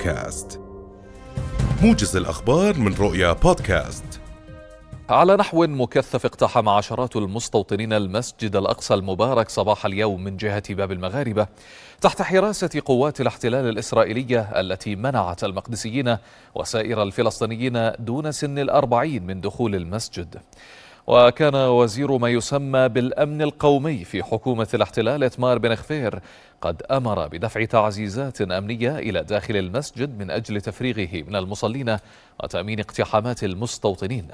بودكاست. موجز الأخبار من رؤيا بودكاست. على نحو مكثف اقتحم عشرات المستوطنين المسجد الأقصى المبارك صباح اليوم من جهة باب المغاربة تحت حراسة قوات الاحتلال الإسرائيلية التي منعت المقدسيين وسائر الفلسطينيين دون سن الأربعين من دخول المسجد. وكان وزير ما يسمى بالأمن القومي في حكومة الاحتلال إتمار بن خفير. قد أمر بدفع تعزيزات أمنية إلى داخل المسجد من أجل تفريغه من المصلين وتأمين اقتحامات المستوطنين.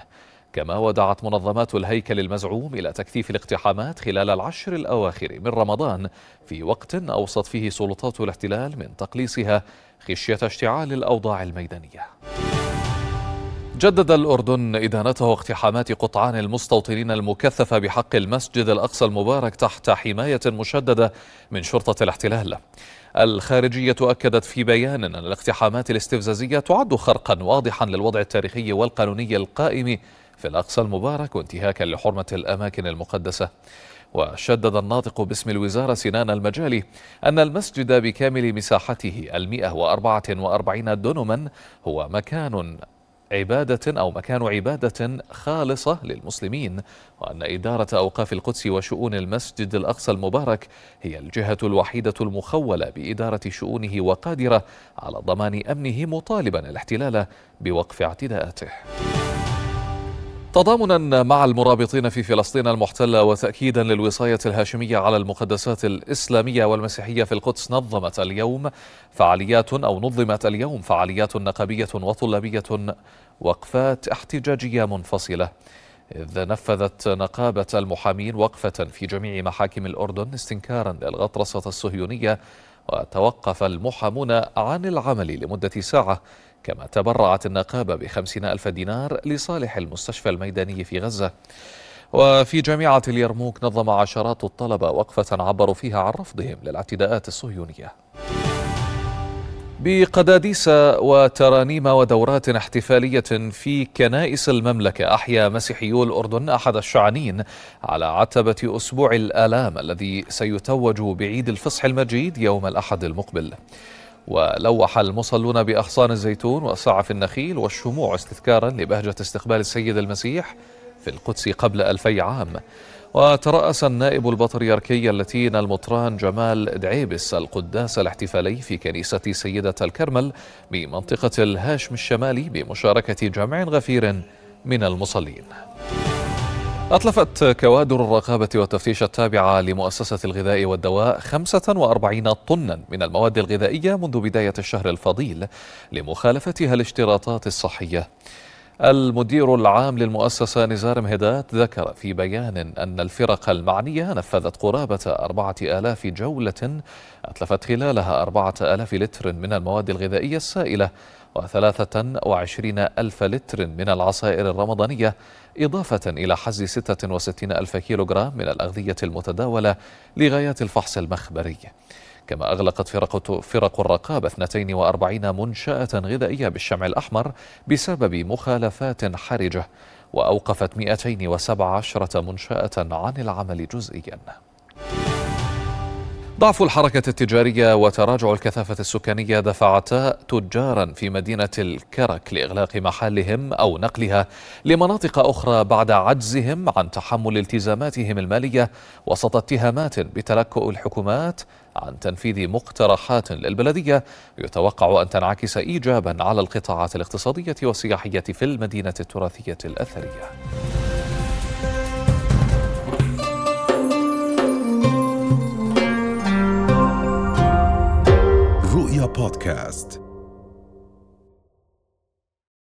كما ودعت منظمات الهيكل المزعوم إلى تكثيف الاقتحامات خلال العشر الأواخر من رمضان في وقت أوصت فيه سلطات الاحتلال من تقليصها خشية اشتعال الأوضاع الميدانية. جدد الأردن إدانته اقتحامات قطعان المستوطنين المكثفة بحق المسجد الأقصى المبارك تحت حماية مشددة من شرطة الاحتلال. الخارجية أكدت في بيان أن الاقتحامات الاستفزازية تعد خرقا واضحا للوضع التاريخي والقانوني القائم في الأقصى المبارك وانتهاكا لحرمة الأماكن المقدسة. وشدد الناطق باسم الوزارة سنان المجالي أن المسجد بكامل مساحته المئة وأربعة وأربعين دونما هو مكان عبادة أو مكان عبادة خالصة للمسلمين وأن إدارة أوقاف القدس وشؤون المسجد الأقصى المبارك هي الجهة الوحيدة المخولة بإدارة شؤونه وقادرة على ضمان أمنه مطالبا الاحتلال بوقف اعتداءاته. تضامنا مع المرابطين في فلسطين المحتلة وتأكيدا للوصاية الهاشمية على المقدسات الإسلامية والمسيحية في القدس نظمت اليوم فعاليات أو نظمت اليوم فعاليات نقابية وطلابية وقفات احتجاجية منفصلة. إذ نفذت نقابة المحامين وقفة في جميع محاكم الأردن استنكارا للغطرسة الصهيونية وتوقف المحامون عن العمل لمدة ساعة كما تبرعت النقابة بخمسين ألف دينار لصالح المستشفى الميداني في غزة. وفي جامعة اليرموك نظم عشرات الطلبة وقفة عبروا فيها عن رفضهم للاعتداءات الصهيونية. بقداديس وترانيم ودورات احتفالية في كنائس المملكة. أحيا مسيحيو الأردن أحد الشعنين على عتبة أسبوع الآلام الذي سيتوج بعيد الفصح المجيد يوم الأحد المقبل. ولوح المصلون بأغصان الزيتون وصعف النخيل والشموع استذكارا لبهجة استقبال السيد المسيح في القدس قبل ألفي عام. وترأس النائب البطريركي اللتين المطران جمال دعيبس القداس الاحتفالي في كنيسة سيدة الكرمل بمنطقة الهاشم الشمالي بمشاركة جمع غفير من المصلين. أطلفت كوادر الرقابة والتفتيش التابعة لمؤسسة الغذاء والدواء 45 طنا من المواد الغذائية منذ بداية الشهر الفضيل لمخالفتها الاشتراطات الصحية. المدير العام للمؤسسة نزار مهدات ذكر في بيان أن الفرق المعنية نفذت قرابة أربعة آلاف جولة أتلفت خلالها أربعة آلاف لتر من المواد الغذائية السائلة وثلاثة وعشرين ألف لتر من العصائر الرمضانية إضافة إلى حز ستة وستين ألف كيلوغرام من الأغذية المتداولة لغايات الفحص المخبري. كما أغلقت فرق, فرق الرقابة 42 منشأة غذائية بالشمع الأحمر بسبب مخالفات حرجة وأوقفت 217 منشأة عن العمل جزئياً. ضعف الحركة التجارية وتراجع الكثافة السكانية دفعتا تجارا في مدينة الكرك لإغلاق محلهم أو نقلها لمناطق أخرى بعد عجزهم عن تحمل التزاماتهم المالية وسط اتهامات بتلكؤ الحكومات عن تنفيذ مقترحات للبلدية يتوقع أن تنعكس إيجابا على القطاعات الاقتصادية والسياحية في المدينة التراثية الأثرية. بودكاست